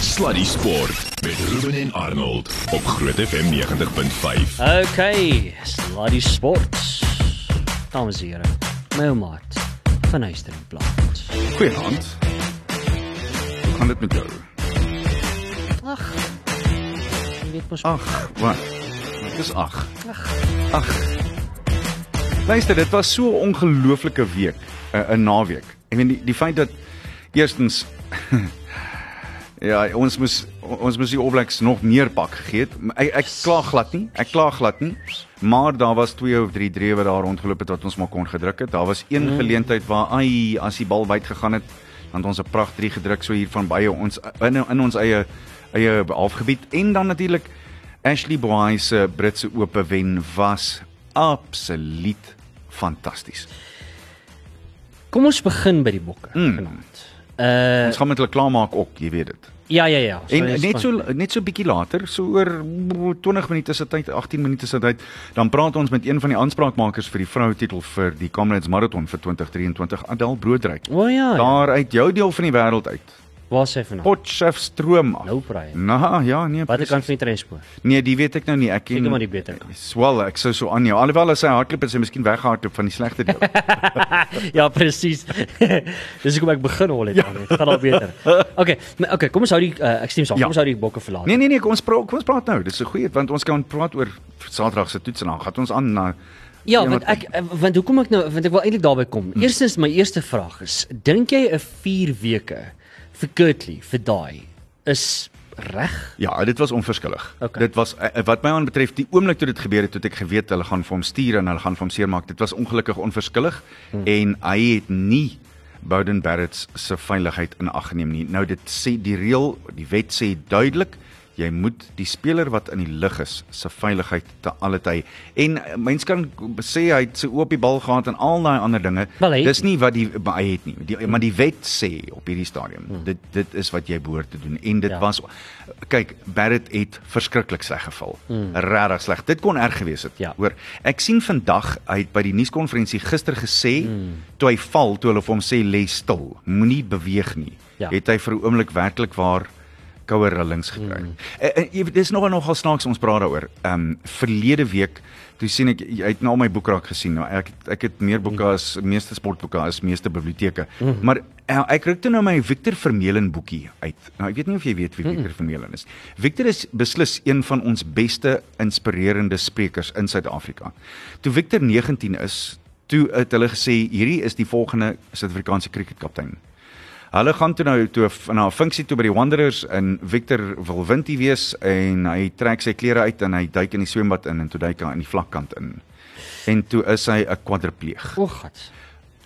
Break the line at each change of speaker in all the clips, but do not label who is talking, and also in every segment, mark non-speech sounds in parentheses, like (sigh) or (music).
Sluddy Sport met Ruben en Arnold op Groot FM 90.5.
Okay, Sluddy Sports. Dames en here, my maat van Huistering Plaas.
Goeienaand. Hoe gaan dit met jou?
Ag. Jy weet mos
Ag, wat? Dit is ag. Ag. Luister, dit was so 'n ongelooflike week, 'n 'n naweek. Ek meen die die feit dat eerstens ja, ons moes ons moes die All Blacks nog meer pak gegee het. Ek ek kla glad nie. Ek kla glad nie. Maar daar was twee of drie drewe daar rondgeloop het wat ons maar kon gedruk het. Daar was een geleentheid waar ai as die bal wyd gegaan het, dan het ons 'n pragt drie gedruk so hier van baie ons in in ons eie eie halfgebied en dan natuurlik Ashley Boy se Britse Ope wen was absoluut fantasties.
Kom ons begin by die bokke
Mm.
vanaand. Uh
Ons gaan met hulle klaarmaak ook, jy weet dit.
Ja ja ja.
En
is
net so net so bietjie later, so oor 20 minute se tyd, 18 minute se tyd, dan praat ons met een van die aanspraakmakers vir die vroue titel vir die Comrades Marathon vir 2023, Adel Broodryk.
O ja. ja.
Daar uit jou deel van die wêreld uit.
Waar sê vanaand?
Potchefstroom af.
Nou praai.
Nou, ja, nee.
Watter
presies.
kant van die treinspoor?
Nee, die weet ek nou nie. Ek ken
Seker maar die beter kant.
Swel, ek sou so aanhou. Alhoewel as hy hardloop is hy miskien weggehardloop van die slegte deel. (laughs)
ja, presies. (laughs) Dis hoekom ek begin hol het ja. aan. Dit gaan al beter. Okay, maar okay, kom ons hou die uh, ek stem saam.
Ja.
Kom ons hou die bokke verlaat.
Nee nee nee, kom ons praat kom ons praat nou. Dis 'n goeie want ons kan praat oor Saterdag se toets en dan gaan ons aan na
Ja, want
wat-
ek eh, want hoekom ek nou want ek wil eintlik daarby kom.
Hmm.
Eerstens my eerste vraag is, dink jy 'n 4 weke vir Kurtley vir daai is reg?
Ja, dit was onverskillig.
Okay.
Dit was eh, wat my aanbetref die oomblik toe dit gebeur het, toe ek geweet hulle gaan vir hom stuur en hulle gaan vir hom seermaak. Dit was ongelukkig onverskillig hmm. en hy het nie Bowden Barrett se veiligheid in ag geneem nie. Nou dit sê die reël, die wet sê duidelik jy moet die speler wat in die lug is se veiligheid te alle tye. En eh, mens kan sê hy het sy oop die bal gehad en al daai ander dinge.
Wel, hy
Dis nie wat die hy het nie. Die, maar die wet sê op hierdie stadium, hmm. dit dit is wat jy behoort te doen en dit
Ja.
was kyk Barrett het verskriklik sleg geval. Mm. Regtig sleg. Dit kon erg gewees het.
Ja.
Hoor, ek sien vandag hy het by die nuuskonferensie gister gesê mm. toe hy val, toe hulle vir hom sê lê stil, moenie beweeg nie.
Ja.
Het hy vir 'n oomblik werklik waar koue rillings gekry. Mm. En, en jy weet dis nog nogal snaaks ons praat daaroor. Ehm um, verlede week toe sien ek jy het nou my boekrak gesien. Nou ek ek het meer boeke as meeste sportboeke as meeste biblioteke. Mm. Maar uh, ek kry toe nou my Victor Vermeulen boekie uit. Nou ek weet nie of jy weet wie Victor mm. Vermeulen is. Victor is beslis een van ons beste inspirerende sprekers in Suid-Afrika. Toe Victor 19 is, toe het hulle gesê hierdie is die volgende Suid-Afrikaanse kriketkaptein. Hulle gaan toe nou toe na 'n funksie toe by die Wanderers en Victor wil wintie wees en hy trek sy klere uit en hy duik in die swembad in en toe duik hy in die vlakkant in. En toe is hy 'n kwadripleeg.
O god.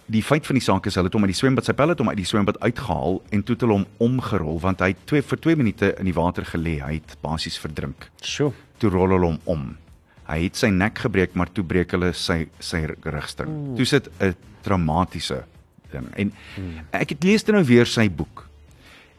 Die feit van die saak is hulle het hom uit die swembad sy pelle het hom uit die swembad uitgehaal en toe het hulle hom omgerol want hy het twee vir 2 minute in die water gelê. Hy het basies verdrink.
Sjoe.
Toe rol hulle hom om. Hy het sy nek gebreek maar toe breek hulle sy sy rugstring. Toe sit 'n traumatiese ding. En ek het lees dit nou weer sy boek.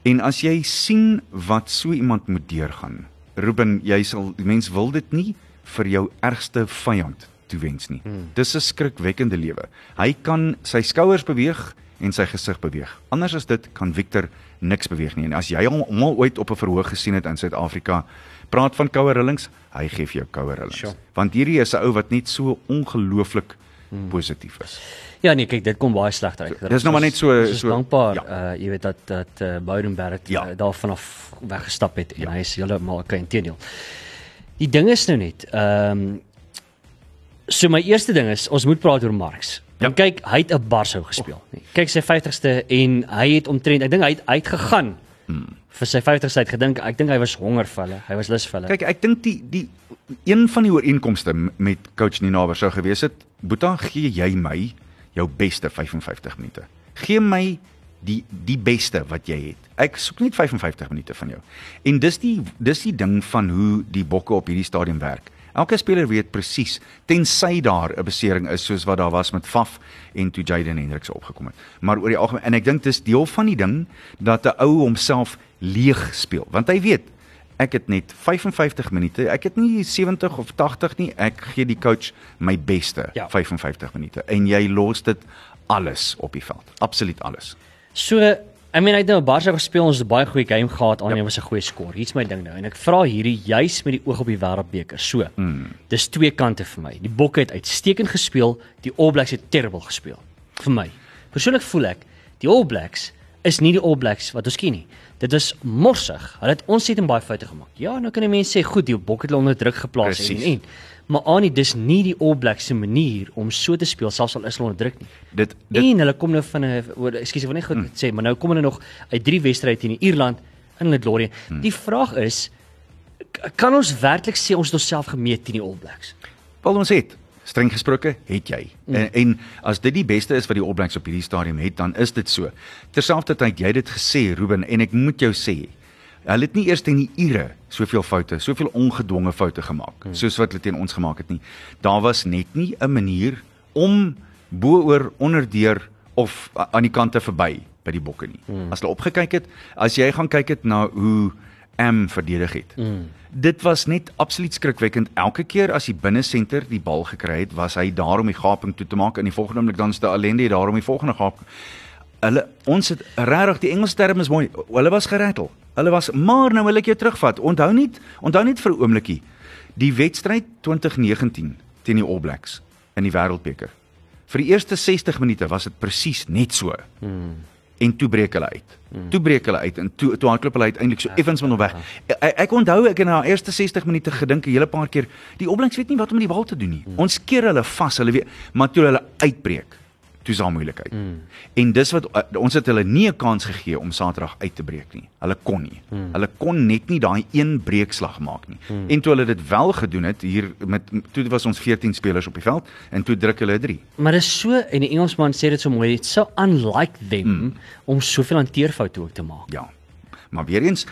En as jy sien wat so iemand moet deurgaan, Ruben, jy sal die mens wil dit nie vir jou ergste vyand toewens nie. Hmm. Dis 'n skrikwekkende lewe. Hy kan sy skouers beweeg en sy gesig beweeg. Anders as dit kan Victor niks beweeg nie. En as jy hom al ooit op 'n verhoog gesien het in Suid-Afrika, praat van koue rillings, hy gee vir jou koue rillings.
Sure.
Want hierdie is 'n ou wat net so ongelooflik hmm. positief is.
Ja nee, kyk, dit kom baie sleg uit.
Dis nou maar net so-
is
so-
dankbaar
ja.
uh jy weet dat dat uh, Bowden Barrett
Ja.
uh, daar vanaf weggestap het en
Ja.
hy is heeltemal okay inteendeel. Die ding is nou net, ehm um, so my eerste ding is ons moet praat oor Marx.
Ja.
En kyk, hy het 'n barsou gespeel. Nee. Kyk sy 50ste en hy het omtrent, ek dink hy het uitgegaan. Hmm. vir sy 50ste het gedink ek dink hy was honger vir hulle. Hy was lus vir hulle.
Kyk, ek dink die die een van die ooreenkomste met coach Ninaber sou gewees het, Boeta, gee jy my jou beste 55 minute. Gee my die die beste wat jy het. Ek soek net 55 minute van jou. En dis die dis die ding van hoe die bokke op hierdie stadium werk. Elke speler weet presies tensy daar 'n besering is soos wat daar was met Faf en toe Jaden Hendricks opgekom het. Maar oor die algemeen en ek dink dis deel van die ding dat 'n ou homself leeg speel, want hy weet ek het net 55 minute. Ek het nie 70 of 80 nie. Ek gee die coach my beste
Ja.
55 minute en jy los dit alles op die veld. Absoluut alles.
So I mean hy het nou Barca gespeel, ons het 'n baie goeie game gehad, aan ja. was 'n goeie skor. Hier's my ding nou en ek vra hierdie juis met die oog op die Wêreldbeker. So. Mm. Dis twee kante vir my. Die Bokke het uitstekend gespeel, die All Blacks het terrible gespeel. Vir my. Persoonlik voel ek die All Blacks is nie die All Blacks wat ons ken nie. Dit is morsig. Hulle het ontsettend baie foute gemaak. Ja, nou kan die mense sê goed, die Bokke het hulle onder druk geplaas
Precies.
en en maar Annie dis nie die All Blacks se manier om so te speel selfs al is hulle onder druk nie.
Dit
Dit, en hulle kom nou van 'n ekskuus ek wil net goed mm. sê, maar nou kom hulle nog uit drie wedstryde teen Ierland in hulle glorie. Mm. Die vraag is kan ons werklik sê ons het onsself gemeet teen die All Blacks?
wel ons het streng gesproke het jy. Mm. En, en as dit die beste is wat die All Blacks op hierdie stadium het, dan is dit so. Terselfdertyd jy het dit gesê Ruben en ek moet jou sê Hulle het nie eers teen die Ire soveel foute, soveel ongedwonge foute gemaak hmm. soos wat hulle teen ons gemaak het nie. Daar was net nie 'n manier om bo-oor onderdeur of aan die kante verby by die bokke nie. Hmm. As hulle opgekyk het, as jy gaan kyk het na hoe M verdedig het. Mm. Dit was net absoluut skrikwekkend. Elke keer as die binnesenter die bal gekry het, was hy daar om die gaping toe te maak en die volgende oomblik dan is daar Allende daar om die volgende gaping. Hulle ons het regtig die Engelse term is mooi. Hulle was gerattel. Hulle was maar nou wil ek jou terugvat. Onthou net, onthou net vir 'n oombliekie. Die wedstryd 2019 teen die All Blacks in die Wêreldbeker. Vir die eerste 60 minute was dit presies net so. Mm en toe breek hulle uit. Mm. Toe breek hulle uit en toe toe hardloop hulle uiteindelik so effens met hom weg. Ek, ek onthou ek na die eerste 60 minute gedink 'n hele paar keer, die opbrengs weet nie wat om met die bal te doen nie. Mm. Ons keer hulle vas, hulle weet, maar toe hulle uitbreek, toe daar moeilikheid. Mm. En dis wat uh, ons het hulle nie 'n kans gegee om Saterdag uit te breek nie. Hulle kon nie. Mm. Hulle kon net nie daai een breekslag maak nie. Mm. En toe hulle dit wel gedoen het hier met toe was ons 14 spelers op die veld en toe druk hulle 3.
Maar dit is so en die Engelsman sê dit so mooi, it's so unlike them mm. om soveel hanteerfoute ook te maak.
Ja. Maar weer eens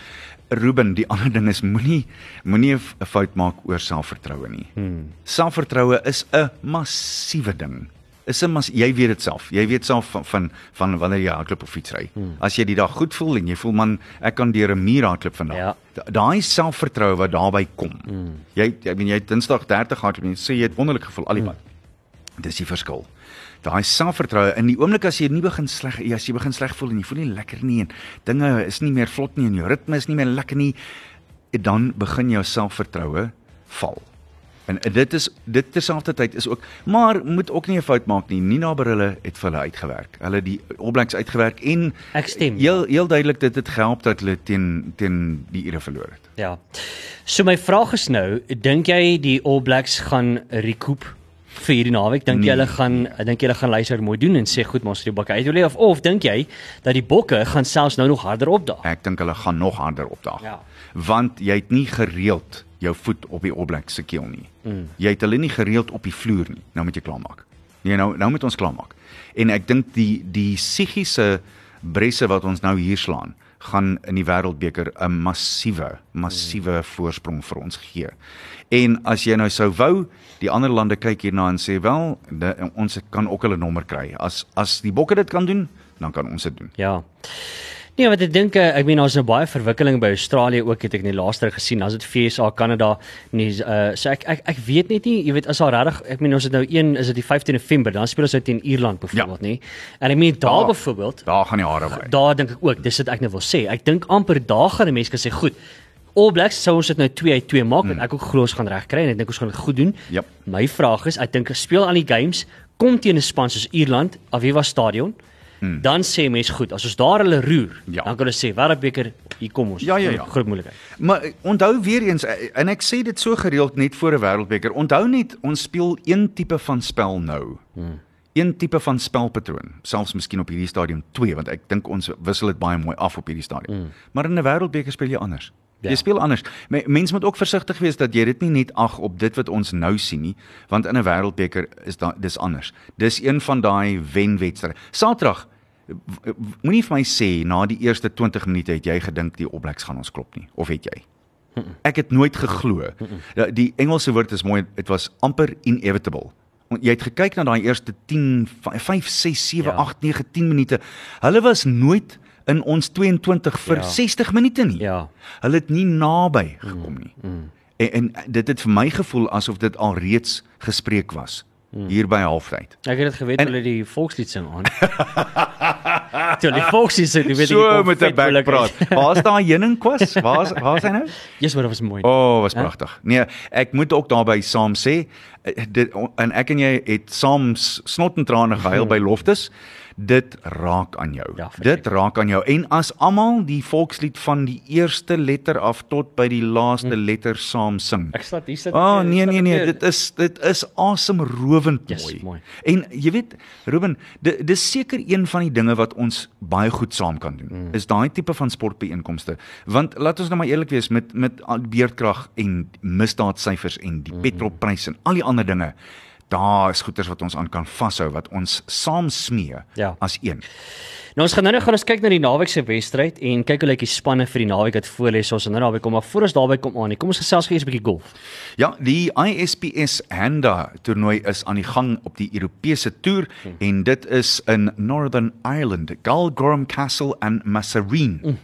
Ruben, die ander ding is moenie moenie 'n fout maak oor selfvertroue nie. Hmm. Selfvertroue is 'n massiewe ding. Is 'n mas jy weet dit self. Jy weet self van van, van wanneer jy hardloop of fietsry. Hmm. As jy die dag goed voel en jy voel man, ek kan deur 'n muur hardloop vandag.
Ja.
Da- Daai selfvertroue wat daarbey kom. Hmm. Jy ek meen jy het Dinsdag 30 hardloop en jy sê jy het wonderlik gevoel al die pad. Hmm. Dis die verskil. Daai selfvertroue in die oomblik as jy nie begin sleg as jy begin sleg voel en jy voel nie lekker nie en dinge is nie meer vlot nie en jou ritme is nie meer lekker nie, dan begin jou selfvertroue val. En dit is dit terselfdertyd is ook maar moet ook nie 'n fout maak nie. Nina Barille het vir hulle uitgewerk. Hulle die opbrengs uitgewerk en
Ek stem.
heel heel duidelik dit het gehelp dat hulle teen teen die Ire verloor het.
Ja. So my vraag is nou, dink jy die All Blacks gaan recoup vir hierdie naweek? Dink jy
Nee.
hulle gaan dink jy hulle gaan luister mooi doen en sê goed, maar ons het die bokke uit wil hê of of dink jy dat die bokke gaan selfs nou nog harder opdaag?
Ek dink hulle gaan nog harder opdaag.
Ja.
Want jy het nie gereeld jou voet op die opblek se keel nie. Mm. Jy het hulle nie gereeld op die vloer nie. Nou moet jy klaarmaak. Nee, nou nou moet ons klaarmaak. En ek dink die die psigiese bresse wat ons nou hier slaan gaan in die wêreldbeker 'n massiewe massiewe mm. voorsprong vir ons gee. En as jy nou sou wou, die ander lande kyk hierna en sê wel, de, ons kan ook hulle nommer kry. As as die bokke dit kan doen, dan kan ons dit doen.
Ja. Nee, wat ek dink, eh, ek meen daar's nou baie verwikkeling by Australië ook het ek in die laaste ruk gesien. As dit FSA, Kanada, nie uh so ek ek ek weet net nie, jy weet as daar regtig, ek meen ons het nou een is dit die 15 November, dan speel ons uit teen Ierland byvoorbeeld, ja. nie? En ek meen daar
Daar-
byvoorbeeld,
Daar gaan die hare by.
daar dink ek ook, dis wat ek nou wil sê. Ek dink amper daar gaan 'n mens kan sê, goed, All Blacks sou ons dit nou 2 uit 2 maak mm. en ek ook glo ons gaan reg kry en ek dink ons gaan dit goed doen.
Jep.
My vraag is, ek dink speel aan die games, kom teen 'n span soos Ierland, Aviva Stadion. Hmm. Dan sê mense goed, as ons daar hulle roer,
Ja.
dan kan hulle sê Wêreldbeker, hier kom ons.
Ja, ja, ja.
Groot moeilikheid.
Maar eh, onthou weer eens eh, en ek sê dit so gereeld net voor 'n wêreldbeker. Onthou net ons speel een tipe van spel nou. Hmm. Een tipe van spelpatroon, selfs miskien op hierdie stadium 2 want ek dink ons wissel dit baie mooi af op hierdie stadium. Hmm. Maar in 'n wêreldbeker speel jy anders. Ja. Jy speel anders. Me- Mense moet ook versigtig wees dat jy dit nie net ag op dit wat ons nou sien nie, want in 'n wêreldbeker is da dis anders. Dis een van daai wenwedstryde. Saterdag moenie vir my sê na die eerste 20 minute het jy gedink die opbleks gaan ons klop nie of het jy? Ek het nooit geglo. Ja, Die Engelse woord is mooi, dit was amper inevitable. Want jy het gekyk na daai eerste 10 5 6 7
Ja.
8 9 10 minute. Hulle was nooit in ons 22 vir
Ja.
60 minute nie.
Ja.
Hulle het nie naby gekom nie. Mm, mm. En, en dit het vir my gevoel asof dit al reeds gespreek was hier by halftyd.
Ek het dit geweet
En-
hulle die volkslied sing aan. (laughs) Toe die Foxie sit, jy weet
so
kom
met 'n bek praat. Waar's daai heuningskwas? Waar's waar's hy nou?
Jesus, maar dit was mooi.
O, oh, was pragtig. Nee, ek moet ook daarby saam sê, eh, dit en ek en jy het saam snot en trane gehuil by Loftus. Dit raak aan jou.
Ja,
dit raak aan jou. En as almal die volkslied van die eerste letter af tot by die laaste letter saam sing.
Ek slat hier sit.
O oh, nee nee nee, dit is dit is asemrowend
Yes,
mooi.
mooi.
En jy weet, Ruben, di- dis seker een van die dinge wat ons baie goed saam kan doen. Mm. Is daai tipe van sportbeeenkomste. Want laat ons nou maar eerlik wees met met beerdkrag en misdaadsyfers en die petrolprys en al die ander dinge. Daar is goeters wat ons aan kan vashou wat ons saam smee
Ja.
as een.
Nou ons gaan nou net gaan ons kyk na die naweek se wedstryd en kyk hoe lyk die spanne vir die naweek wat voor lê. So ons gaan nou daarby kom, maar voor ons daarby kom aan, kom ons gesels gou eers 'n bietjie golf.
Ja, die ISPS Handa toernooi is aan die gang op die Europese toer hmm. en dit is in Northern Ireland, Galgorm Castle en Masserine. Hmm.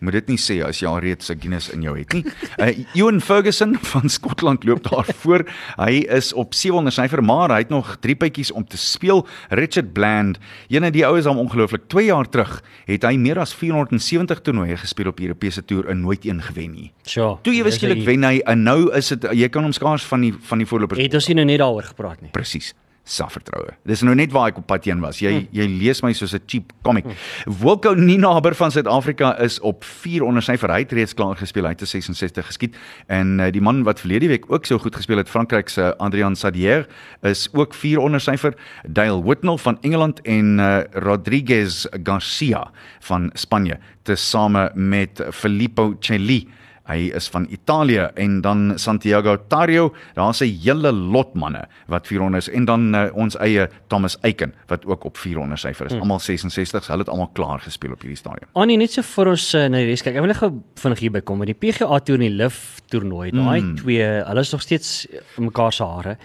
Moet dit nie sê as jy al reeds 'n Guinness in jou het nie. Uh, (laughs) Ewan Ferguson van Skotland loop daar (laughs) voor. Hy is op 700 syfer, maar hy het nog drie bytjies om te speel. Richard Bland, ene die ou is hom ongelooflik 2 jaar terug, het hy meer as 470 toernooie gespeel op die Europese toer en nooit een gewen nie.
Sure.
Toe jy skielik wen hy en nou is dit jy kan hom skaars van die van die voorlopers
Het ons nie nou net daaroor gepraat nie.
presies selfvertroue. Dis nou net waar ek op pad heen was. Jy jy lees my soos 'n cheap comic. Wilco Ninaber van Suid-Afrika is op 4 onder sy verheid reeds klaar gespeel. Hy het 'n 66 geskiet en uh, die man wat verlede week ook so goed gespeel het, Frankryk se Adrian Sadier, is ook 4 onder syfer. Dale Whitnell van Engeland en uh, Rodriguez Garcia van Spanje, tesame met Filippo Celli Hy is van Italië en dan Santiago Tario. Daar's 'n hele lot manne wat 400 is en dan uh, ons eie Thomas Eiken wat ook op 400 syfer is. Hmm. Almal 66s. Hulle het almal klaar gespeel op hierdie stadium.
Annie net so vir ons uh, na die res kyk. Ek wil net gou vinnig hierby kom met die PGA toer en die LIV toernooi. Daai mm. twee, hulle is nog steeds mekaar se hare.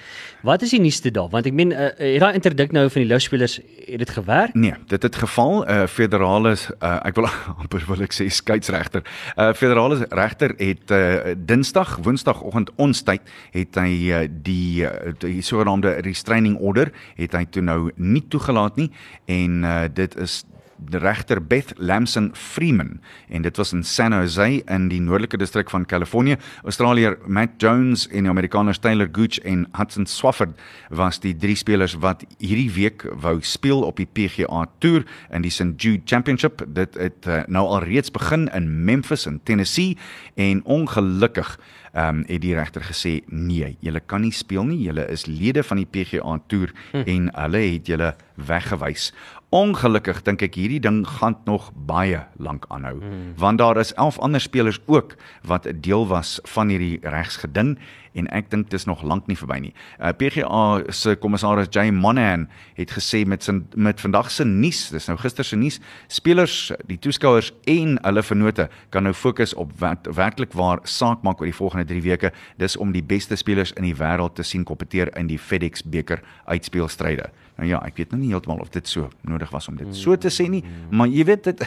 Wat is die nuusste daar? Want ek meen uh, het daai interdik nou van die LIV spelers het dit gewerk?
Nee, dit het geval uh, federale uh, ek wil (laughs) amper wil ek sê skeieregter. uh, Federale regter het uh, Dinsdag, Woensdagoggend ons tyd het hy uh, die uh, die sogenaamde restraining order het hy toe nou nie toegelaat nie. En uh, dit is regter Beth Lamson Freeman en dit was in San Jose in die noordelike distrik van Kalifornië. Australiër Matt Jones en die Amerikaners Taylor Gooch en Hudson Swafford was die drie spelers wat hierdie week wou speel op die PGA Tour in die St Jude Championship. Dit het uh, nou al reeds begin in Memphis in Tennessee en ongelukkig ehm um, het die regter gesê nee, julle kan nie speel nie. Julle is lede van die PGA Tour hm. en hulle het julle weggewys. Ongelukkig dink ek hierdie ding gaan nog baie lank aanhou hmm. want daar is 11 ander spelers ook wat 'n deel was van hierdie regsgeding en ek dink dis nog lank nie verby nie. Uh, PGA se kommissaris Jay Monahan het gesê met sin met vandag se nuus, dis nou gister se nuus, spelers, die toeskouers en hulle vennote kan nou fokus op wat werklik waar saak maak oor die volgende 3 weke. Dis om die beste spelers in die wêreld te sien kompeteer in die FedEx beker uitspelstryde. Nou ja, ek weet nou nie heeltemal of dit so nodig was om dit so te sê nie, maar jy weet dit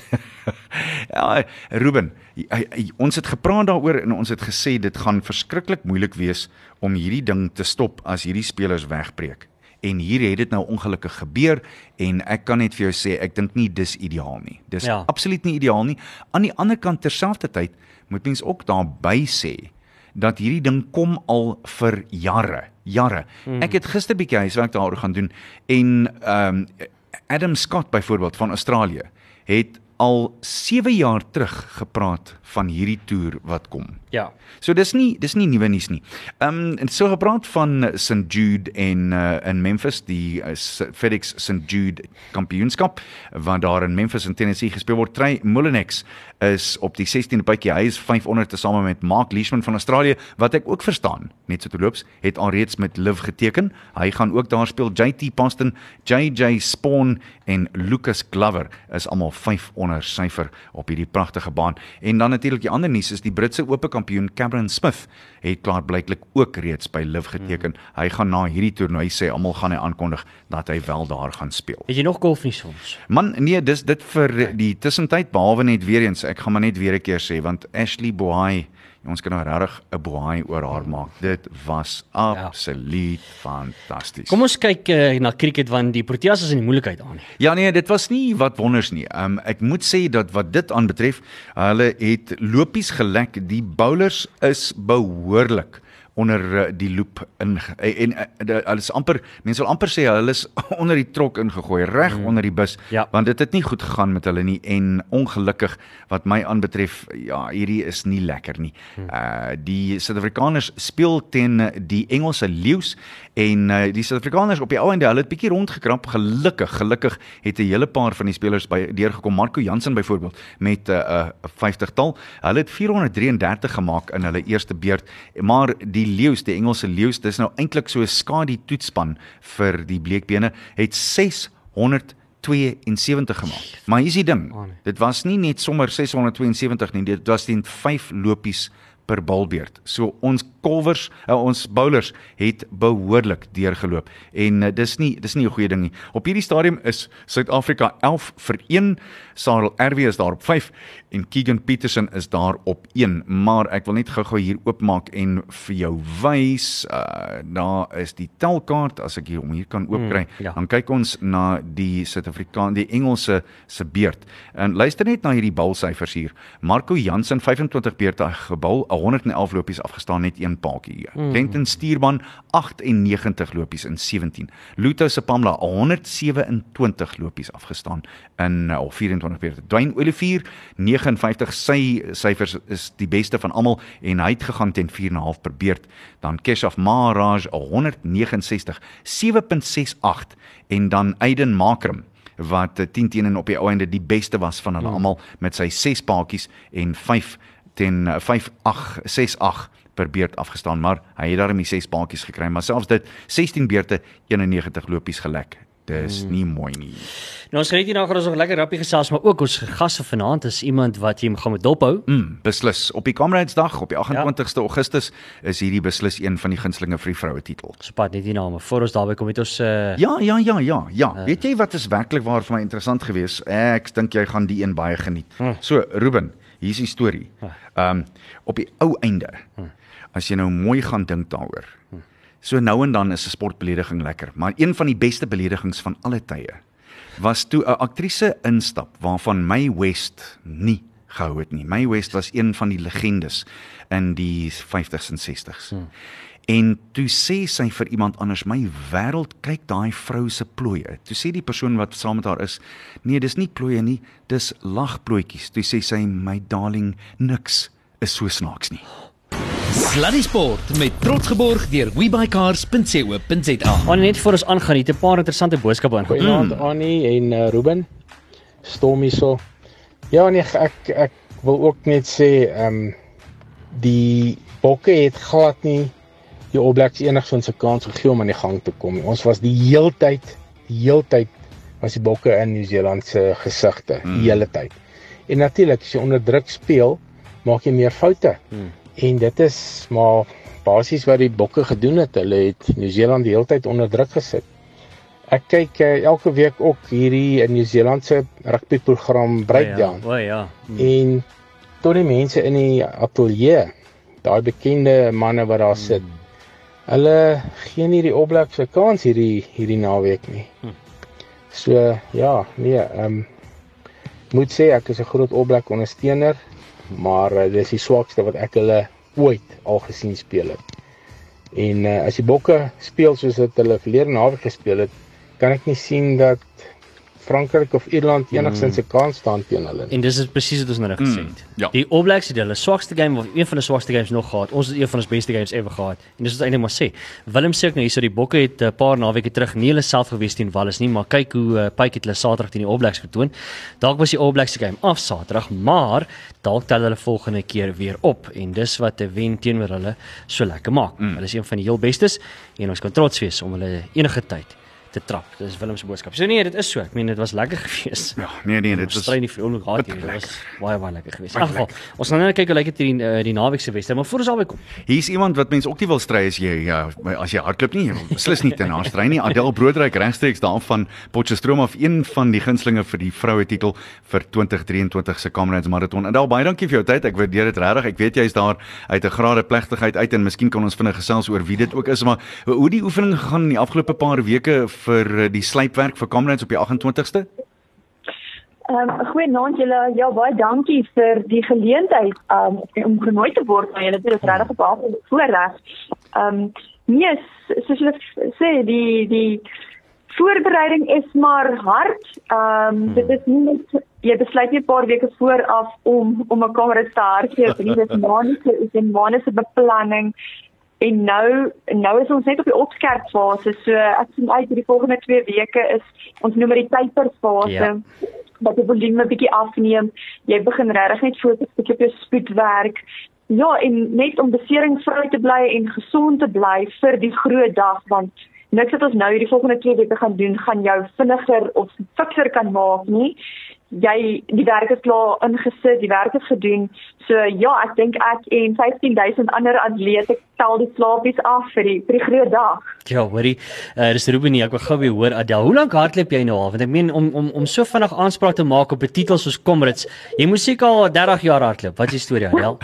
(laughs) Ja, Ruben, jy, jy, ons het gepraat daaroor en ons het gesê dit gaan verskriklik moeilik wees om hierdie ding te stop as hierdie spelers wegbreek. En hier het dit nou ongelukkig gebeur en ek kan net vir jou sê ek dink nie dis ideaal nie. Dis. Ja. absoluut nie ideaal nie. Aan die ander kant terselfdertyd moet mens ook daarby sê dat hierdie ding kom al vir jare, jare. Mm. Ek het gister bietjie huiswerk daaroor gaan doen en ehm um, Adam Scott byvoorbeeld van Australië het al 7 jaar terug gepraat van hierdie toer wat kom.
Ja.
So dis nie dis nie nuwe nuus nie. Ehm um, en so gepraat van St Jude en uh, in Memphis die uh, FedEx St Jude kampioenskap wat daar in Memphis in Tennessee gespeel word. Trey Mullinex is op die 16de bytjie. Hy is 500 tesame met Mark Leishman van Australië wat ek ook verstaan. Net so te loops het alreeds met Liv geteken. Hy gaan ook daar speel. JT Poston, JJ Spawn en Lucas Glover is almal 5 onder syfer op hierdie pragtige baan. En dan natuurlik die ander nuus is die Britse Ope kampioen Cameron Smith het klaar blyklik ook reeds by Liv geteken. Mm. Hy gaan na hierdie toernooi sê almal gaan hy aankondig dat hy wel daar gaan speel.
Het jy nog golfnuus vir ons?
Man, nee, dis dit vir die tussentyd behalwe net weer eens. Ek gaan maar net weer 'n keer sê want Ashley Bohai Ons kan nou regtig 'n boei oor haar maak. Dit was absoluut ja. fantasties.
Kom ons kyk uh, na cricket want die Proteas is in die moeilikheid aan.
Ja nee, dit was nie wat wonders nie. Um, ek moet sê dat wat dit aanbetref, hulle het lopies gelek. Die bowlers is behoorlik onder uh, die loop in en hulle uh, is amper mense wil amper sê hulle is (laughs) onder die trok ingegooi reg mm. onder die bus
ja.
want dit het nie goed gegaan met hulle nie en ongelukkig wat my aanbetref ja hierdie is nie lekker nie. Mm. Uh die Suid-Afrikaners speel teen die Engelse leeu's en uh, die Suid-Afrikaners op die ou einde hulle het bietjie rondgekrap. Gelukkig gelukkig het 'n hele paar van die spelers by deurgekom. Marco Jansen byvoorbeeld met 'n uh, uh, 50 tal hulle het 433 gemaak in hulle eerste beurt. Maar die leeu's, die Engelse leeu's, dis nou eintlik so 'n skadu toetspan vir die bleekbene het 672 gemaak. Maar hier's die ding. Dit was nie net sommer 672 nie, dit was teen 5 lopies per balbeurt. So ons kolwers, uh, ons bowlers het behoorlik deurgeloop en uh, dis nie dis nie 'n goeie ding nie. Op hierdie stadium is Suid-Afrika 11 vir 1. Sarel RW is daar op 5 en Keegan Petersen is daar op 1. Maar ek wil net gou-gou hier oopmaak en vir jou wys, uh, daar is die telkaart as ek hier om hier kan oopkry. Mm, ja. Dan kyk ons na die Suid-Afrikaan, die Engelse se beurt. En luister net na hierdie balsyfers hier. Marco Jansen 25 beurte gebal, 111 lopies afgestaan net een paadjie. Mm. Denton Stuurman 98 lopies in 17. Luto Sepamla 127 lopies afgestaan in al uh, 24 beurte. Dwayne Olivier 59 sy syfers is die beste van almal en hy het gegaan teen 4.5 per beurt. Dan Keshav Maharaj 169 7.68 en dan Aiden Makram wat 10 uh, teen en op die ou einde die beste was van hulle mm. almal met sy 6 paadjies en 5 ten 5868 per beurt afgestaan, maar hy het daarmee 6 paadjies gekry, maar selfs dit 16 beurte 91 lopies gelek. Dis hmm. nie mooi nie.
Nou ons geniet hier nog lekker rappie gesels, maar ook ons gaste vanaand is iemand wat jy gaan met dophou.
Mm, beslis. Op die Kameradsdag op die 28ste ja. Augustus is hierdie beslis een van die gunstelinge vir die vroue titel.
Sopat net die name. Voor ons daarby kom het ons uh...
Ja, ja, ja, ja, ja. Uh... Weet jy wat is werklik waar vir my interessant geweest? Ek dink jy gaan die een baie geniet. Uh... So, Ruben, is die storie. Ehm um, op die ou einde. As jy nou mooi gaan dink daaroor. So nou en dan is 'n sportbelediging lekker, maar een van die beste beledigings van alle tye was toe 'n aktrise instap waarvan May West nie gehou het nie. May West was een van die legendes in die 50s en 60s. Hmm. En toe sê sy vir iemand anders, "My wêreld kyk daai vrou se plooie." Toe sê die persoon wat saam met haar is, "Nee, dis nie plooie nie, dis lagplooitjies." Toe sê sy, "My darling, niks is so snaaks nie."
Sluddy Sport met trots geborg deur webycars.co.za.
Ons net vir ons aangaan, het 'n paar interessante boodskappe ingekom.
Goeienaand mm. Annie en uh, Ruben. Stormy so. Ja nee, ek ek wil ook net sê, ehm um, die bokke het glad nie die All Blacks enigsins 'n kans gegee om aan die gang te kom. Ons was die heeltyd, die heeltyd was die bokke in Nieu-Seeland se gesigte, die mm. hele tyd. En natuurlik as jy onder druk speel, maak jy meer foute. Mm. En dit is maar basies wat die bokke gedoen het. Hulle het Nieu-Seeland die hele tyd onder druk gesit. Ek kyk uh, elke week ook hierdie in Nieu-Seeland se rugbyprogram Breakdown.
O ja, o ja.
Mm. En tot die mense in die ateljee, daai bekende manne wat daar sit. Mm Hulle gee nie die opblak se kans hierdie hierdie naweek nie. Hm. So ja, nee, ehm um, moet sê ek is 'n groot opblak ondersteuner, maar uh, dis die swakste wat ek hulle ooit al gesien speel het. En uh, as die bokke speel soos wat hulle verlede naweek gespeel het, kan ek nie sien dat Frankryk of Ierland enigstens 'n mm. kans staan teen hulle.
En dis is presies wat ons nou gesê het. Mm, ja. Die All Blacks het hulle swakste game of een van die swakste games nog gehad. Ons het een van ons beste games ever gehad. En dis wat eintlik maar sê. Willem sê ook nou hierso die Bokke het 'n paar naweke terug nie hulle self gewees teen Wallis nie, maar kyk hoe uh, Pyke het hulle Saterdag teen die All Blacks getoon. Dalk was die All Blacks se game af Saterdag, maar dalk tel hulle volgende keer weer op en dis wat 'n wen teenoor hulle so lekker maak. Mm. Hulle is een van die heel bestes en ons kan trots wees om hulle enige tyd te trap. Dis Willem se boodskap. So nee, dit is so. Ek meen dit was lekker geweest.
Ja, nee nee, dit was
strei nie vir oomblik gehad hier. Dit was baie baie lekker geweest. In geval, ons gaan nou kyk hoe lyk dit hier die, die naweek se wedstryd, maar voor ons albei kom.
Hier's iemand wat mense ook nie wil stry as jy ja, as jy hardloop nie, beslis nie ten stry nie. Adel Broodryk regstreeks daarvan Potchefstroom af een van die gunstlinge vir die vroue titel vir 2023 se Comrades Marathon. Adel, baie dankie vir jou tyd. Ek waardeer dit regtig. Ek weet jy's daar uit 'n grade plegtigheid uit en miskien kan ons vinnig gesels oor wie dit ook is, maar hoe die oefening gegaan in die afgelope paar weke vir die sluipwerk vir Comrades op die 28ste?
Ehm um, goeienaand julle. Ja, baie dankie vir die geleentheid um, om genooi te word aan julle. Dit is regtig 'n baie voorreg. Ehm um, nee, soos julle sê, die die voorbereiding is maar hard. Ehm um, dit is nie net jy besluit net 'n paar weke vooraf om om 'n kamer te hardloop nie. Dit is (laughs) maande is 'n maande se beplanning. En nou nou is ons net op die opskerp fase. So ek sien uit vir die volgende 2 weke is ons noem dit die typerfase. Ja dat die volume bietjie afneem. Jy begin regtig net fokus bietjie op jou spoedwerk. Ja, en net om beseringsvry te bly en gesond te bly vir die groot dag want niks wat ons nou hierdie volgende 2 weke gaan doen gaan jou vinniger of fikser kan maak nie jy die werk is klaar ingesit, die werk is gedoen. So ja, ek dink ek en 15000 ander atlete tel die slaapies af vir die vir die groot dag.
Ja, hoorie. Uh, dis Ruben nie, ek wil gou weer hoor Adel. Hoe lank hardloop jy nou al? Want ek meen om om om so vinnig aanspraak te maak op 'n titel soos Comrades, jy moet seker al 30 jaar hardloop. Wat is die storie, Adel?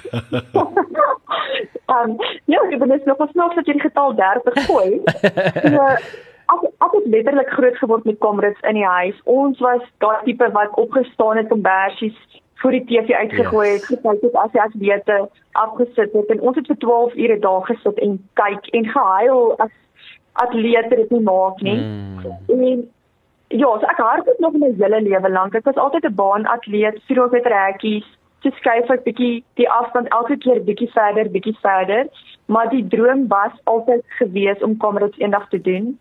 um, (laughs) ja, ek ben net nog pas nog dat jy die getal 30 gooi. (laughs) so, ek ek het letterlik groot geword met kamerads in die huis. Ons was daai tipe wat opgestaan het om bersies voor die TV uitgegooi het, yes. gekyk het as jy as wete afgesit het en ons het vir 12 ure daar gesit en kyk en gehuil as atlete dit nie maak nie. Mm. En ja, so ek hardloop nog my hele lewe lank. Ek was altyd 'n baanatleet, 400 meter hekkies, so skuif ek bietjie die afstand elke keer bietjie verder, bietjie verder, maar die droom was altyd gewees om kamerads eendag te doen.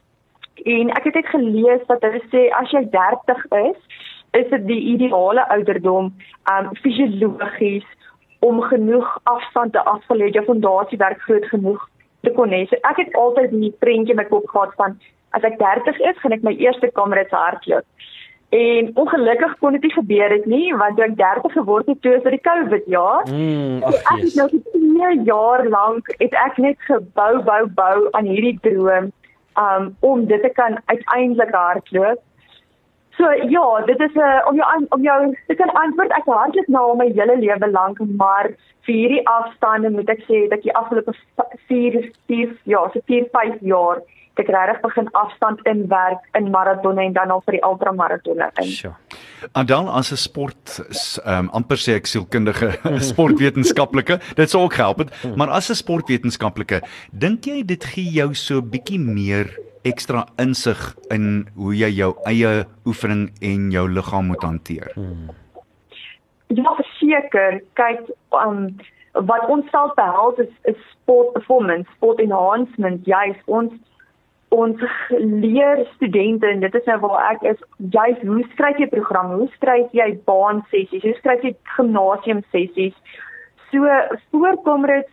En ek het net gelees dat hulle sê as jy 30 is, is dit die ideale ouderdom um fisiologies om genoeg afstand te afgelê jou fondasiewerk groot genoeg te kon hê. So ek het altyd die prentjie in my kop gehad van as ek 30 is, gaan ek my eerste kamerad hardloop. En ongelukkig kon dit nie gebeur het nie want toe ek 30 geword het toe is dit die Covid jaar.
Mm, ag
ek het nou vir 2 jaar lank het ek net gebou bou bou aan hierdie droom um om dit te kan uiteindelik hardloop. So ja, dit is 'n uh, om jou om jou te kan antwoord ek hardloop nou al my hele lewe lank, maar vir hierdie afstande moet ek sê dat die afgelope 4 4 ja, so 4 5 jaar ek regtig begin afstand inwerk in maratonne en dan al vir die ultramaratonne in.
Sure.
Adel as 'n sport ehm um, amper sê ek sielkundige (laughs) sportwetenskaplike, dit sou ook help, maar as 'n sportwetenskaplike, dink jy dit gee jou so bietjie meer ekstra insig in hoe jy jou eie oefening en jou liggaam moet hanteer? Hmm.
Ja, verseker. Kyk, um, wat ons self behels is, is sport performance, sport enhancement. Jy is ons ons leer studente en dit is nou waar ek is juis hoe skryf jy programme hoe skryf jy baan sessies hoe skryf jy gimnasium sessies? So voorkomrits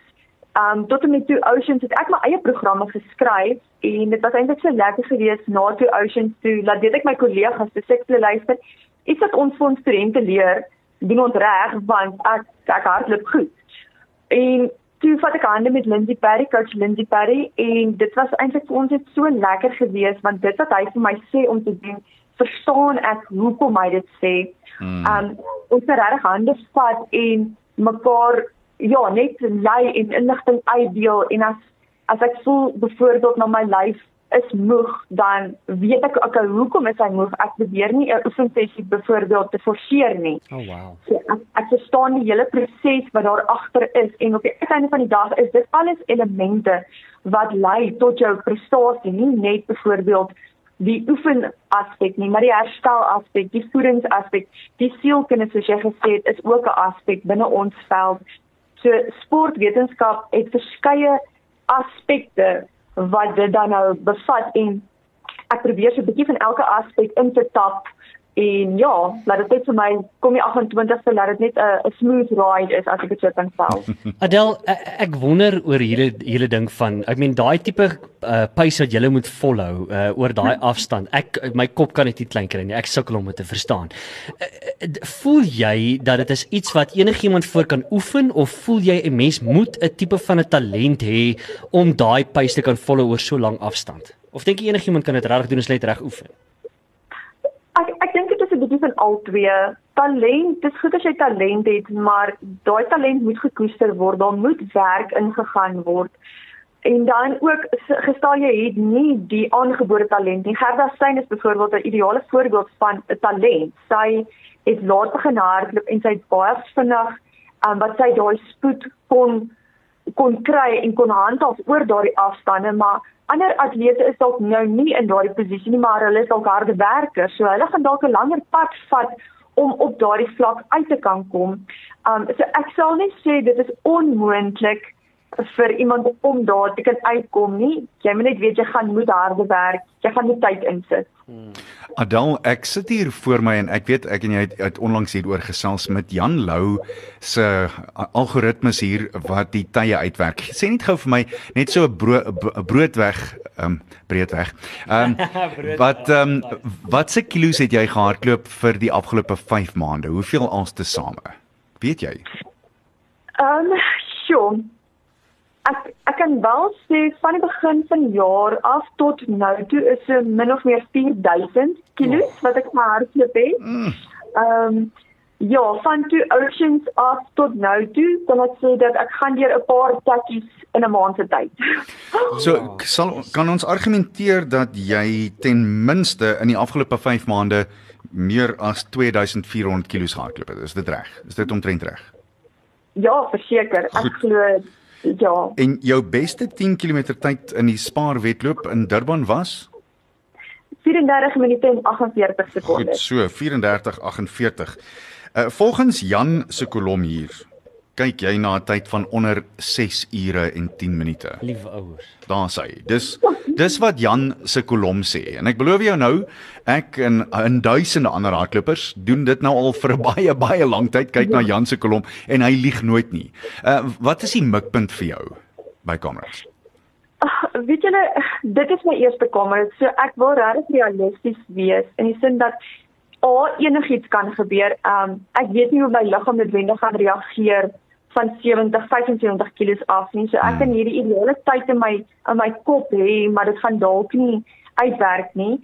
um tot en met two oceans het ek my eie programme geskryf en dit was eintlik so lekker geweest na two oceans toe laat weet ek my kollegas te sekere luister iets wat ons vir ons studente leer doen ons reg want ek ek hardloop goed. En toe vat ek hande met Lindsay Perry, coach Lindsay Perry en dit was eintlik vir ons net so lekker geweest want dit wat hy vir my sê om te doen, verstaan ek hoekom hy dit sê. Mm. Um ons het regtig hande vat en mekaar ja, net lei en inligting uitdeel en as as ek voel byvoorbeeld na my lyf is moeg, dan weet ek okay, hoekom is hy moeg? Ek probeer nie 'n oefensessie byvoorbeeld te forceer nie.
Oh wow.
So, ek, ek verstaan die hele proses wat daar agter is en op die einde van die dag is dit alles elemente wat lei tot jou prestasie, nie net byvoorbeeld die oefen aspek nie, maar die herstel aspek, die voedings aspek, die sielkunde soos jy gesê het, is ook 'n aspek binne ons veld. So sportwetenskap het verskeie aspekte wat dit dan nou bevat en ek probeer so 'n bietjie van elke aspek in te tap En ja, laat dit net vir my kom die 28ste laat dit net 'n 'n smooth ride is as ek dit so kan stel. (laughs)
Adel, ek, wonder oor hierdie hele ding van ek meen daai tipe uh, pace wat jy moet volhou uh, oor daai afstand. Ek my kop kan dit nie klein kry nie. Ek sukkel om dit te verstaan. Uh, voel jy dat dit is iets wat enigiemand voor kan oefen of voel jy 'n mens moet 'n tipe van 'n talent hê om daai pace te kan volhou oor so lank afstand? Of dink jy enigiemand kan dit reg doen as jy net reg oefen?
Ek ek dink dit is 'n bietjie van al twee. Talent, dis goed as jy talent het, maar daai talent moet gekoester word. Daar moet werk ingegaan word. En dan ook gestaan jy het nie die aangebore talent nie. Gerda Steyn is byvoorbeeld 'n ideale voorbeeld van 'n talent. Sy het laat begin hardloop en sy het baie vinnig um, wat sy daai spoed kon kon kry en kon handhaaf oor daardie afstande, maar ander atlete is dalk nou nie in daardie posisie nie, maar hulle is dalk harde werkers, so hulle gaan dalk 'n langer pad vat om op daardie vlak uit te kan kom. Um so ek sal nie sê dit is onmoontlik vir iemand om daar te kan uitkom nie. Jy moet net weet jy gaan moet harde werk, jy gaan moet tyd insit. Hmm.
Adel, ek sit hier voor my en ek weet ek en jy het, het onlangs hieroor gesels met Jan Lou se algoritmes hier wat die tye uitwerk. Sê net gou vir my net so 'n bro, broodweg, ehm um, breedweg. Ehm (laughs) um, wat ehm um, wat se kilos het jy gehardloop vir die afgelope 5 maande? Hoeveel als te same? Weet jy?
Ehm, um, sure ek ek kan wel sê van die begin van jaar af tot nou toe is dit min of meer 4000 kg oh. wat ek maar hardloop het. Mm. Ehm um, ja, van toe oceans af tot nou toe kan ek sê dat ek gaan deur 'n paar takkies in 'n maand se tyd. (laughs)
So sal kan ons argumenteer dat jy ten minste in die afgelope 5 maande meer as 2400 kg gehardloop het. Is dit reg? Is dit omtrent reg?
Ja, verseker. Ek glo Ja.
En jou beste 10 km tyd in die Spar wedloop in Durban was
34 minute en 48 sekondes.
Goed, so 34:48. Uh volgens Jan se kolom hier kyk jy na 'n tyd van onder 6 ure en 10 minute.
Liewe ouers.
Daar sê hy. Dis dis wat Jan se kolom sê en ek belowe jou nou, ek en in duisende ander hardlopers doen dit nou al vir 'n (laughs) baie baie lang tyd kyk na Jan se kolom en hy lieg nooit nie. Uh wat is die mikpunt vir jou by Comrades?
Ag, weet julle, dit is my eerste Comrades, so ek wil regtig realisties wees in die sin dat O, enigiets kan gebeur. Um ek weet nie hoe my liggaam noodwendig gaan reageer van 70 75 kg af nie. So ek kan hmm. hierdie ideale tyd in my in my kop hê, maar dit gaan dalk nie uitwerk nie.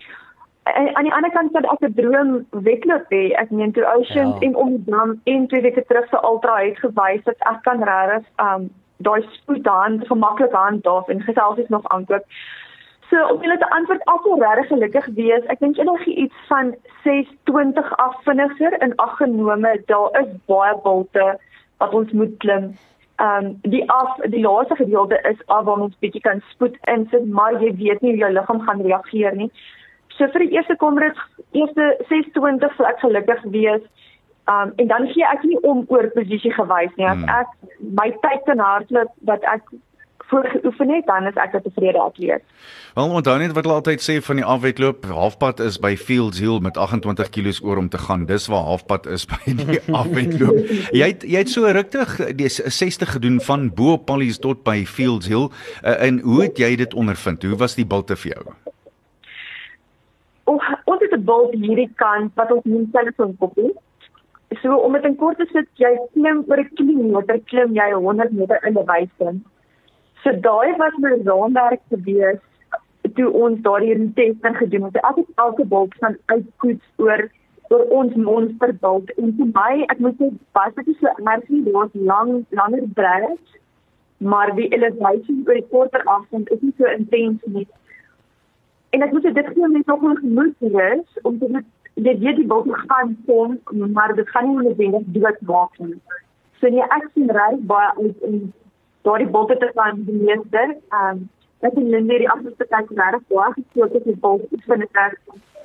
En aan die ander kant kan ek 'n droom wedloop hê. Ek meen toe Oceans ja. en om die dam en twee weke terug se ultra het gewys dat ek kan regtig um daai spoed aan gemaklik handhaaf en geselfs nog aankoop. So om julle te antwoord af hoe regtig gelukkig wees. Ek dink enige iets van 620 af vinniger in ag genome, daar is baie bulte wat ons moet klim. Ehm um, die af die laaste gedeelte is af waar ons bietjie kan spoed insit, maar jy weet nie hoe jou liggaam gaan reageer nie. So vir die eerste kom dit eerste 26 sal ek gelukkig wees. Ehm um, en dan gee ek nie om oor posisie gewys nie. As hmm. ek my tyd kan hardloop wat ek voorgeoefen het, dan is ek 'n tevrede atleet.
Wel, onthou net wat hulle altyd sê van die afwedloop, halfpad is by Fields Hill met 28 kg oor om te gaan. Dis waar halfpad is (laughs) by die afwedloop. jy het jy het so ruktig die 60 gedoen van bo op Pallies tot by Fields Hill. Uh, en hoe het jy dit ondervind? Hoe was die bulte vir jou?
O, ons het 'n bult hierdie kant wat ons noem telefoon kopie. So om dit in kort te sit, jy klim oor 'n kilometer, klim jy 100 meter in 'n wyse. So daai was my raamwerk gewees toe ons daardie testing gedoen het. Ek het elke bulk van uitkoets oor oor ons monsterbult en vir my ek moet sê pas dit so energie was lang langer breed maar die elevation oor die korter afstand is nie so intens nie. En ek moet sê dit gee my nog 'n gemoed is om te weet jy weet die bulk gaan kom maar dit gaan nie noodwendig dood maak nie. So nee ek sien reg baie uit in daardie bolte te van die meester. Ehm um, ek het Linde die afgelope tyd regtig baie gespreek met die bolte oefen het.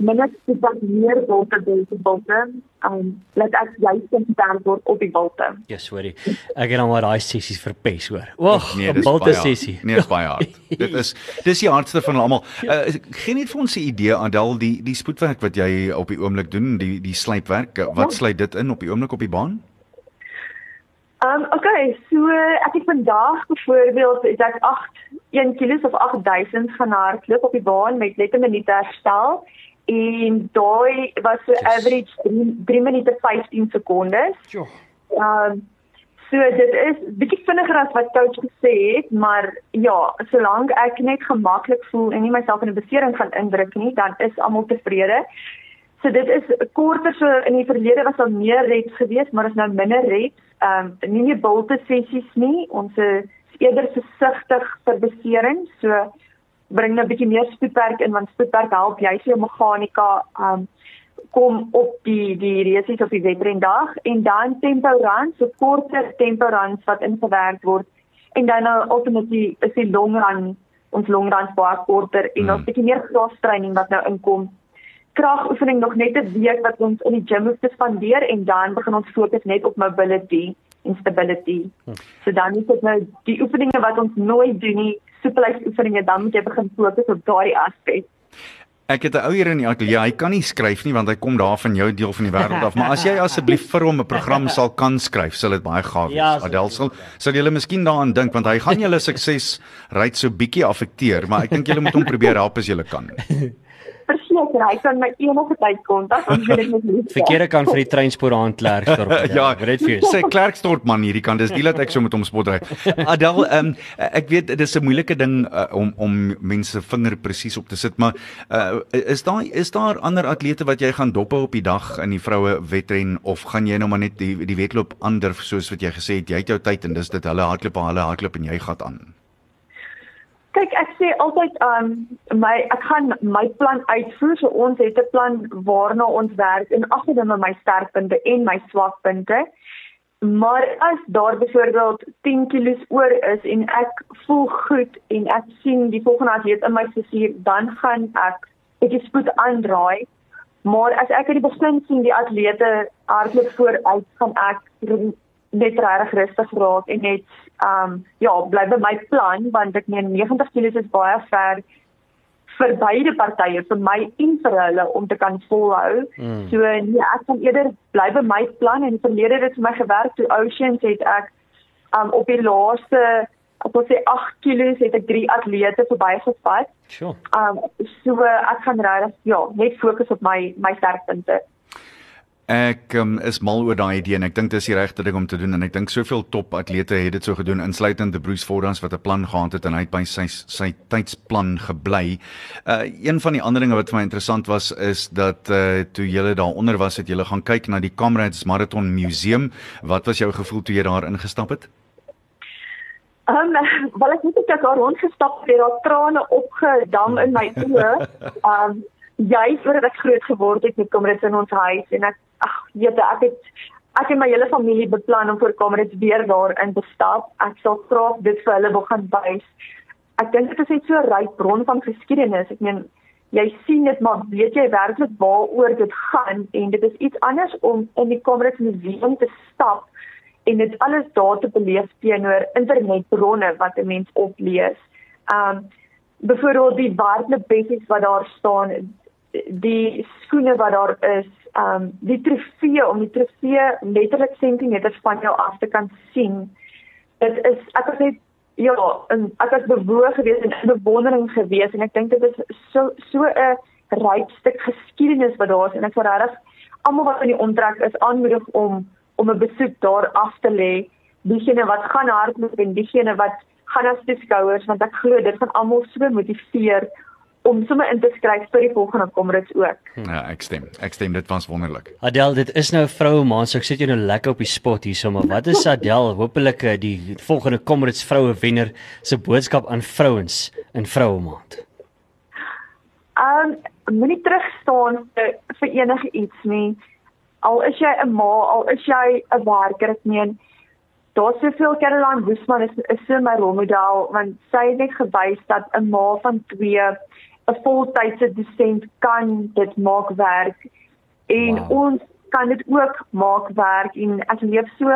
minder spoed meer bolte bolte bolte. Um laat ek juist konsentreer word op die bolte.
Ja, sorry. Ek het nou maar daai sessies verpes hoor. Oeg,
Nee,
'n balte
baie
sessie.
Nee, dis baie hard. (laughs) Dit is dis die hardste van hulle almal.
Ja.
Uh, gee net vir ons 'n idee Adel die die spoedwerk wat jy op die oomblik doen, die die slypwerk. uh, Wat
Ja.
sluit dit in op die oomblik op die baan?
Um okay, so ek het vandag byvoorbeeld het ek 8 1 kg of 8000 gaan hardloop op die baan met net 'n minuut herstel en daai was so average 3, 3 minute 15 sekondes.
Jo.
Um so dit is bietjie vinniger as wat coach gesê het, maar ja, solank ek net gemaklik voel en nie myself in 'n besering gaan indruk nie, dan is almal tevrede. So dit is korter so in die verlede was daar meer reps geweest, maar is nou minder reps. Ehm um, nie meer bulte sessies nie. Ons is eerder versigtig vir besering. So bring nou 'n bietjie meer spoedwerk in want spoedwerk help juis jou meganika ehm um, kom op die die resies op die wedrendag en dan tempo runs, so korter tempo runs wat ingewerk word. En dan nou ultimately is die long run ons long runs baie korter en
Hmm.
ons bietjie meer krastraining wat nou inkom kragoefening nog net 'n week wat ons in die gym hoef te spandeer en dan begin ons fokus net op mobility en stability. So dan is dit nou die oefeninge wat ons nooit doen nie, soepelheidsoefeninge, dan moet jy begin fokus op daardie aspek.
Ek het 'n ou hier in die ateljee. Hy kan nie skryf nie want hy kom daar van jou deel van die wêreld af. Maar as jy asseblief vir hom 'n program sal kan skryf, sal dit baie gaaf wees.
Ja, sal
Adel sal sal julle miskien daaraan dink want hy gaan julle sukses ryk so bietjie affekteer, maar ek dink julle moet hom probeer help as julle kan. (laughs)
Verseker, hy kan my enige tyd kontak, ons wil dit met (laughs) liefde.
Verkeerde kant van die treinspoor aan Klerksdorp. (laughs)
ja,
ek weet vir jou.
Sê Klerksdorp man hierdie kant. Dis nie dat ek so met hom spot ry. (laughs) Adel, um, ek weet dit is 'n moeilike ding uh, om om mense vinger presies op te sit, maar uh, is daar is daar ander atlete wat jy gaan dop op die dag in die vroue wedren of gaan jy nou maar net die die wedloop aandurf soos wat jy gesê het, jy het jou tyd en dis dit hulle hardloop, hulle hardloop en jy gaan aan.
Kyk, ek sê altyd um my ek gaan my plan uitvoer. So ons het 'n plan waarna ons werk en agterneem my sterkpunte en my swakpunte. Maar as daar byvoorbeeld 10 kg oor is en ek voel goed en ek sien die volgende atleet in my sessie, dan gaan ek bietjie spoed aandraai. Maar as ek uit die begin sien die atlete hardloop vooruit, gaan ek net regtig rustig raak en net um ja, bly by my plan want ek meen 90 kg is baie ver vir beide partye, vir my en vir hulle om te kan volhou. Mm. So nee, ek gaan eerder bly by my plan en verlede het dit vir my gewerk toe Oceans het ek um op die laaste ek wil sê 8 kg het ek drie atlete verbygevat.
Sure.
Um so ek gaan regtig ja, net fokus op my my sterkpunte.
Ek um, is mal oor daai idee en ek dink dis die regte ding om te doen en ek dink soveel top atlete het dit so gedoen insluitend te Bruce Fordhams wat 'n plan gehad het en hy het by sy sy tydsplan gebly. Uh een van die ander dinge wat vir my interessant was is dat uh toe jy daaronder was het jy gaan kyk na die Comrades Marathon Museum. Wat was jou gevoel toe jy daar ingestap het?
Um, wel ek het net daar rondgestap en daar trane opgedam in my oë. Um (laughs) juist voordat ek groot geword het met Comrades in ons huis en ek ag weet ek het ek en my hele familie beplan om vir Comrades weer daarin te stap. Ek sal graag dit vir hulle wil gaan wys. Ek dink dit is net so 'n ryk bron van geskiedenis. Ek meen jy sien dit maar weet jy werklik waaroor dit gaan en dit is iets anders om in die Comrades museum te stap en dit alles daar te beleef teenoor internetbronne wat 'n mens oplees. Um byvoorbeeld die waardlepessies wat daar staan, die skoene wat daar is, um die trofee om die trofee letterlik sentimeters van jou af te kan sien. Dit is ek het net ja, en ek het bewoog gewees en in bewondering gewees en ek dink dit is so so 'n ryk stuk geskiedenis wat daar is en ek sou regtig almal wat in die omtrek is aanmoedig om om 'n besoek daar af te lê. Diegene wat gaan hardloop en diegene wat gaan as toeskouers want ek glo dit gaan almal so motiveer om sommer in te skryf vir die volgende Comrades ook.
Ja, ek stem. Ek stem dit was wonderlik.
Adel, dit is nou vroue maand, so ek sit jou nou lekker op die spot hierso, maar wat is Adel, hopelik eh, die volgende Comrades vroue wenner se boodskap aan vrouens in vroue maand?
Um moenie terugstaan vir, vir enige iets nie. Al is jy 'n ma, al is jy 'n werker, ek meen Daar's soveel Caroline Woesman is is so my rolmodel want sy het net gewys dat 'n ma van 2 'n voltydse dosent kan dit maak werk en
Wow.
ons kan dit ook maak werk en ek leef so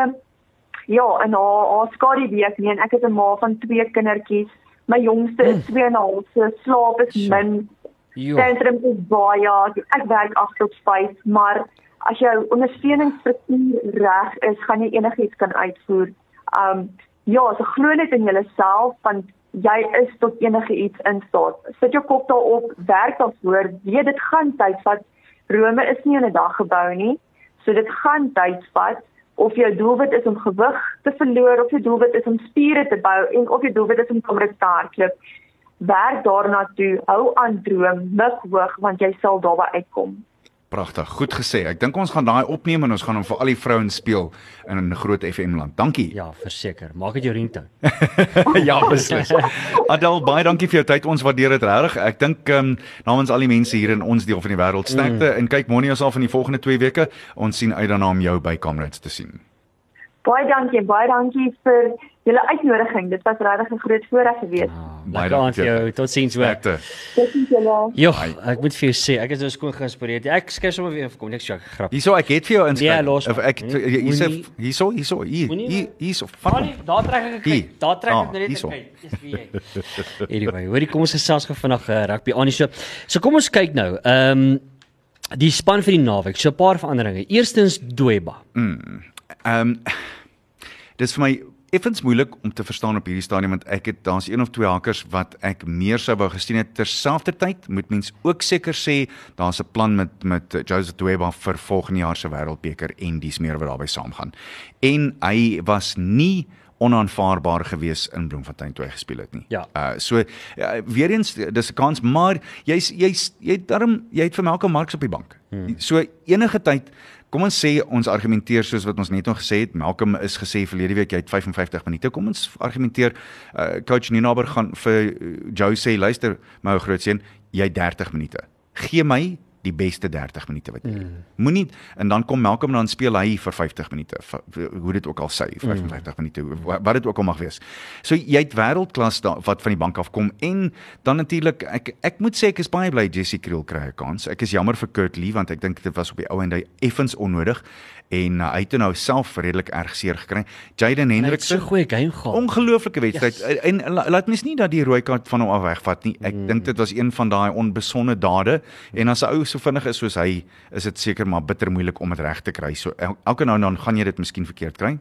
ja in haar haar skaduweek nie en ek is 'n ma van twee kindertjies. My jongste is 2 en 'n half, so slaap is
Sjoe.
min. Sentrum is baie. Ek werk 8 tot 5, maar as jou ondersteuningsstruktuur reg is, gaan jy enigiets kan uitvoer. Um ja, so glo net in jouself want jy is tot enige iets in staat. Sit jou kop daarop, werk daarvoor, weet dit gaan tyd vat. Rome is nie in 'n dag gebou nie. So dit gaan tyd vat of jou doelwit is om gewig te verloor of jou doelwit is om spiere te bou en of jou doelwit is om komrek te hardloop. Werk daarna toe, hou aan droom, mik hoog want jy sal daarby uitkom.
Pragtig, goed gesê. Ek dink ons gaan daai opneem en ons gaan hom vir al die vrouens speel in 'n groot FM land. Dankie.
Ja, verseker. Maak dit jou ringtone. (laughs)
ja, beslis. Adel, baie dankie vir jou tyd. Ons waardeer dit regtig. Ek dink ehm um, namens al die mense hier in ons deel van die wêreld sterkte mm. en kyk Monie ons al van die volgende 2 weke. Ons sien uit daarna om jou by Kamerads te sien.
Baie dankie, baie dankie vir julle uitnodiging. Dit was regtig 'n groot voorreg geweest.
Baie
Lekker aan
dankie vir jou.
Totsiens hoor.
Totsiens julle.
Jo, ek moet vir jou sê, ek is nou skoon geïnspireerd. Ek skryf sommer weer kom niks jou grap.
Hierso ek het vir jou inskryf.
Nee, los
Of
maar.
ek hierso hierso hierso hier hierso.
Fanny, daar trek ek kyk. Daar trek
Ah,
ek nou net kyk. Dis wie jy. Anyway, hoorie kom ons gesels gou vinnig uh, rugby aan hier so. So kom ons kyk nou. Ehm um, die span vir die naweek. So 'n paar veranderinge. Eerstens Dweba.
Ehm um, dis vir my effens moeilik om te verstaan op hierdie stadium want ek het daar's een of twee hakkers wat ek meer sou wou gesien het terselfdertyd moet mens ook seker sê daar's 'n plan met met Joseph Dweba vir volgende jaar se wêreldbeker en dis meer wat daarbey saamgaan. En hy was nie onaanvaarbaar gewees in Bloemfontein toe hy gespeel het nie.
Ja.
Uh so uh, weer eens dis 'n kans maar jy's jy's jy het darm jy het vir Malcolm Marx op die bank. Hmm. So enige tyd Kom ons sê ons argumenteer soos wat ons net nog gesê het. Malcolm is gesê verlede week jy het 55 minute. Kom ons argumenteer uh, coach Ninaber gaan vir uh, Joe sê luister my ou groot seun, jy het 30 minute. Gee my die beste 30 minute wat jy het. Mm. Moenie en dan kom Malcolm dan speel hy vir 50 minute, hoe dit ook al sê, 55 mm. minute, wa- wat dit ook al mag wees. So jy het wêreldklas da- wat van die bank af kom en dan natuurlik ek ek moet sê ek is baie bly Jesse Kriel kry 'n kans. Ek is jammer vir Kurt Lee want ek dink dit was op die ou en hy effens onnodig en uh, hy het nou self redelik erg seer gekry. Jaden Hendrikse
so goeie game gehad.
Ongelooflike wedstryd
Yes.
en, en la- laat mens nie dat die rooi kaart van hom af wegvat nie. Ek mm. dink dit was een van daai onbesonde dade en as 'n ou so vinnig is soos hy, is dit seker maar bitter moeilik om dit reg te kry. So el- elke nou en dan gaan jy dit miskien verkeerd kry.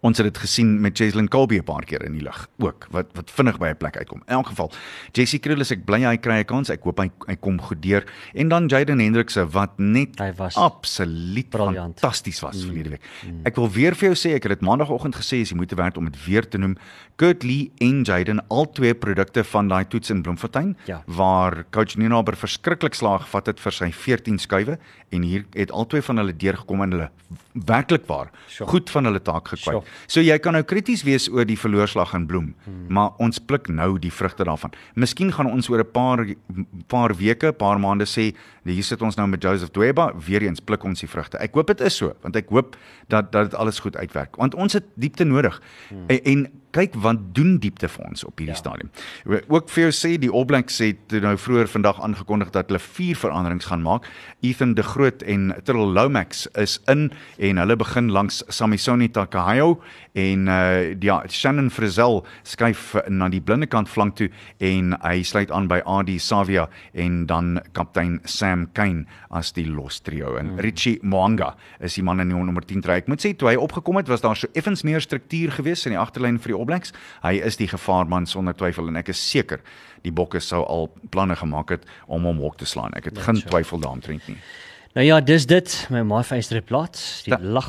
Ons het dit gesien met Cheslin Colby 'n paar keer in die lug ook wat wat vinnig by 'n plek uitkom. In elk geval, Jesse Kriel is ek bly hy kry 'n kans. Ek hoop hy hy kom goed deur. En dan Jaden Hendrikse wat net
Hy was
absoluut fantasties was mm. verlede week. Ek wil weer vir jou sê ek het dit maandagooggend gesê as jy moeite werd om dit weer te noem. Kurt Lee en Jaden al twee produkte van daai toets in Bloemfontein
Ja.
waar coach Ninaber verskriklik slaag gevat het vir sy 14 skuwe en hier het al twee van hulle deurgekom en hulle werklik waar
Sure.
goed van hulle taak gekry.
Sure.
So jy kan nou krities wees oor die verloorslag in Bloem, hmm. maar ons pluk nou die vrugte daarvan. Miskien gaan ons oor 'n paar paar weke, paar maande sê, hier sit ons nou met Joseph Dweba, weer eens pluk ons die vrugte. Ek hoop dit is so, want ek hoop dat dat dit alles goed uitwerk, want ons het diepte nodig. Hmm. En, en kyk wat doen diepte vir ons op hierdie ja. stadium. Ook vir jou sê die All Blacks het nou vroeër vandag aangekondig dat hulle vier veranderings gaan maak. Ethan de Groot en Tyrrell Lomax is in en hulle begin langs Samisoni Takahayo en uh ja Shannon Frizzell skuif na die blinde kant flank toe en hy sluit aan by AD Savia en dan kaptein Sam Kane as die los trio en mm. Richie Mwanga is die man in die nommer 10 try. Ek moet sê toe hy opgekom het was daar so effens meer struktuur gewees in die agterlyn vir die All Blacks. Hy is die gevaarman sonder twyfel en ek is seker die Bokke sou al planne gemaak het om hom hok te slaan. Ek het geen twyfel daaromtrent nie.
Nou ja, dis dit my ma vyster plaas. Die
Da-
lag.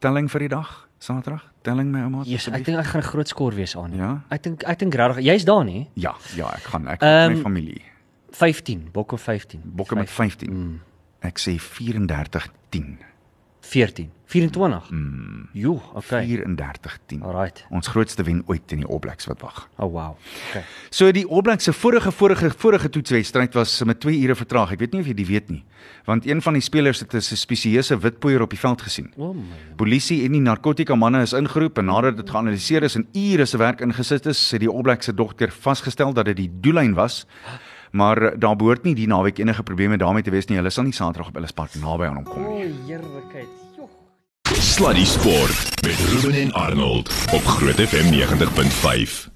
Telling vir die dag, Saterdag. Telling my ouma.
Yes, ek dink ek gaan 'n groot skoor wees aan.
Ja?
Ek dink ek dink regtig jy's daar nie.
Ja, ja, ek gaan ek um,
Ehm,
my familie.
15, Bokke 15.
Bokke met 15. Mm. Ek sê 34 10.
14. 24. Mm. Jo, okay.
34 10.
Alright.
Ons grootste wen ooit in die All Blacks wat wag.
Oh wow. Okay.
So die All Blacks se vorige vorige vorige toetswedstryd was met 2 ure vertraag. Ek weet nie of jy dit weet nie. Want een van die spelers het 'n spesieuse witpoeier op die veld gesien.
O oh my.
Polisie en die narkotika manne is ingeroep en nadat dit geanaliseer is en ure se werk ingesit is, het die All Blacks se dogter vasgestel dat dit die doellyn was maar daar behoort nie die naweek enige probleme daarmee te wees nie. Hulle sal nie Saterdag op Ellis Park naby aan hom kom
O,
nie.
heerlikheid. Joh.
Sluddy Sport met Ruben en Arnold op Groot FM 90.5.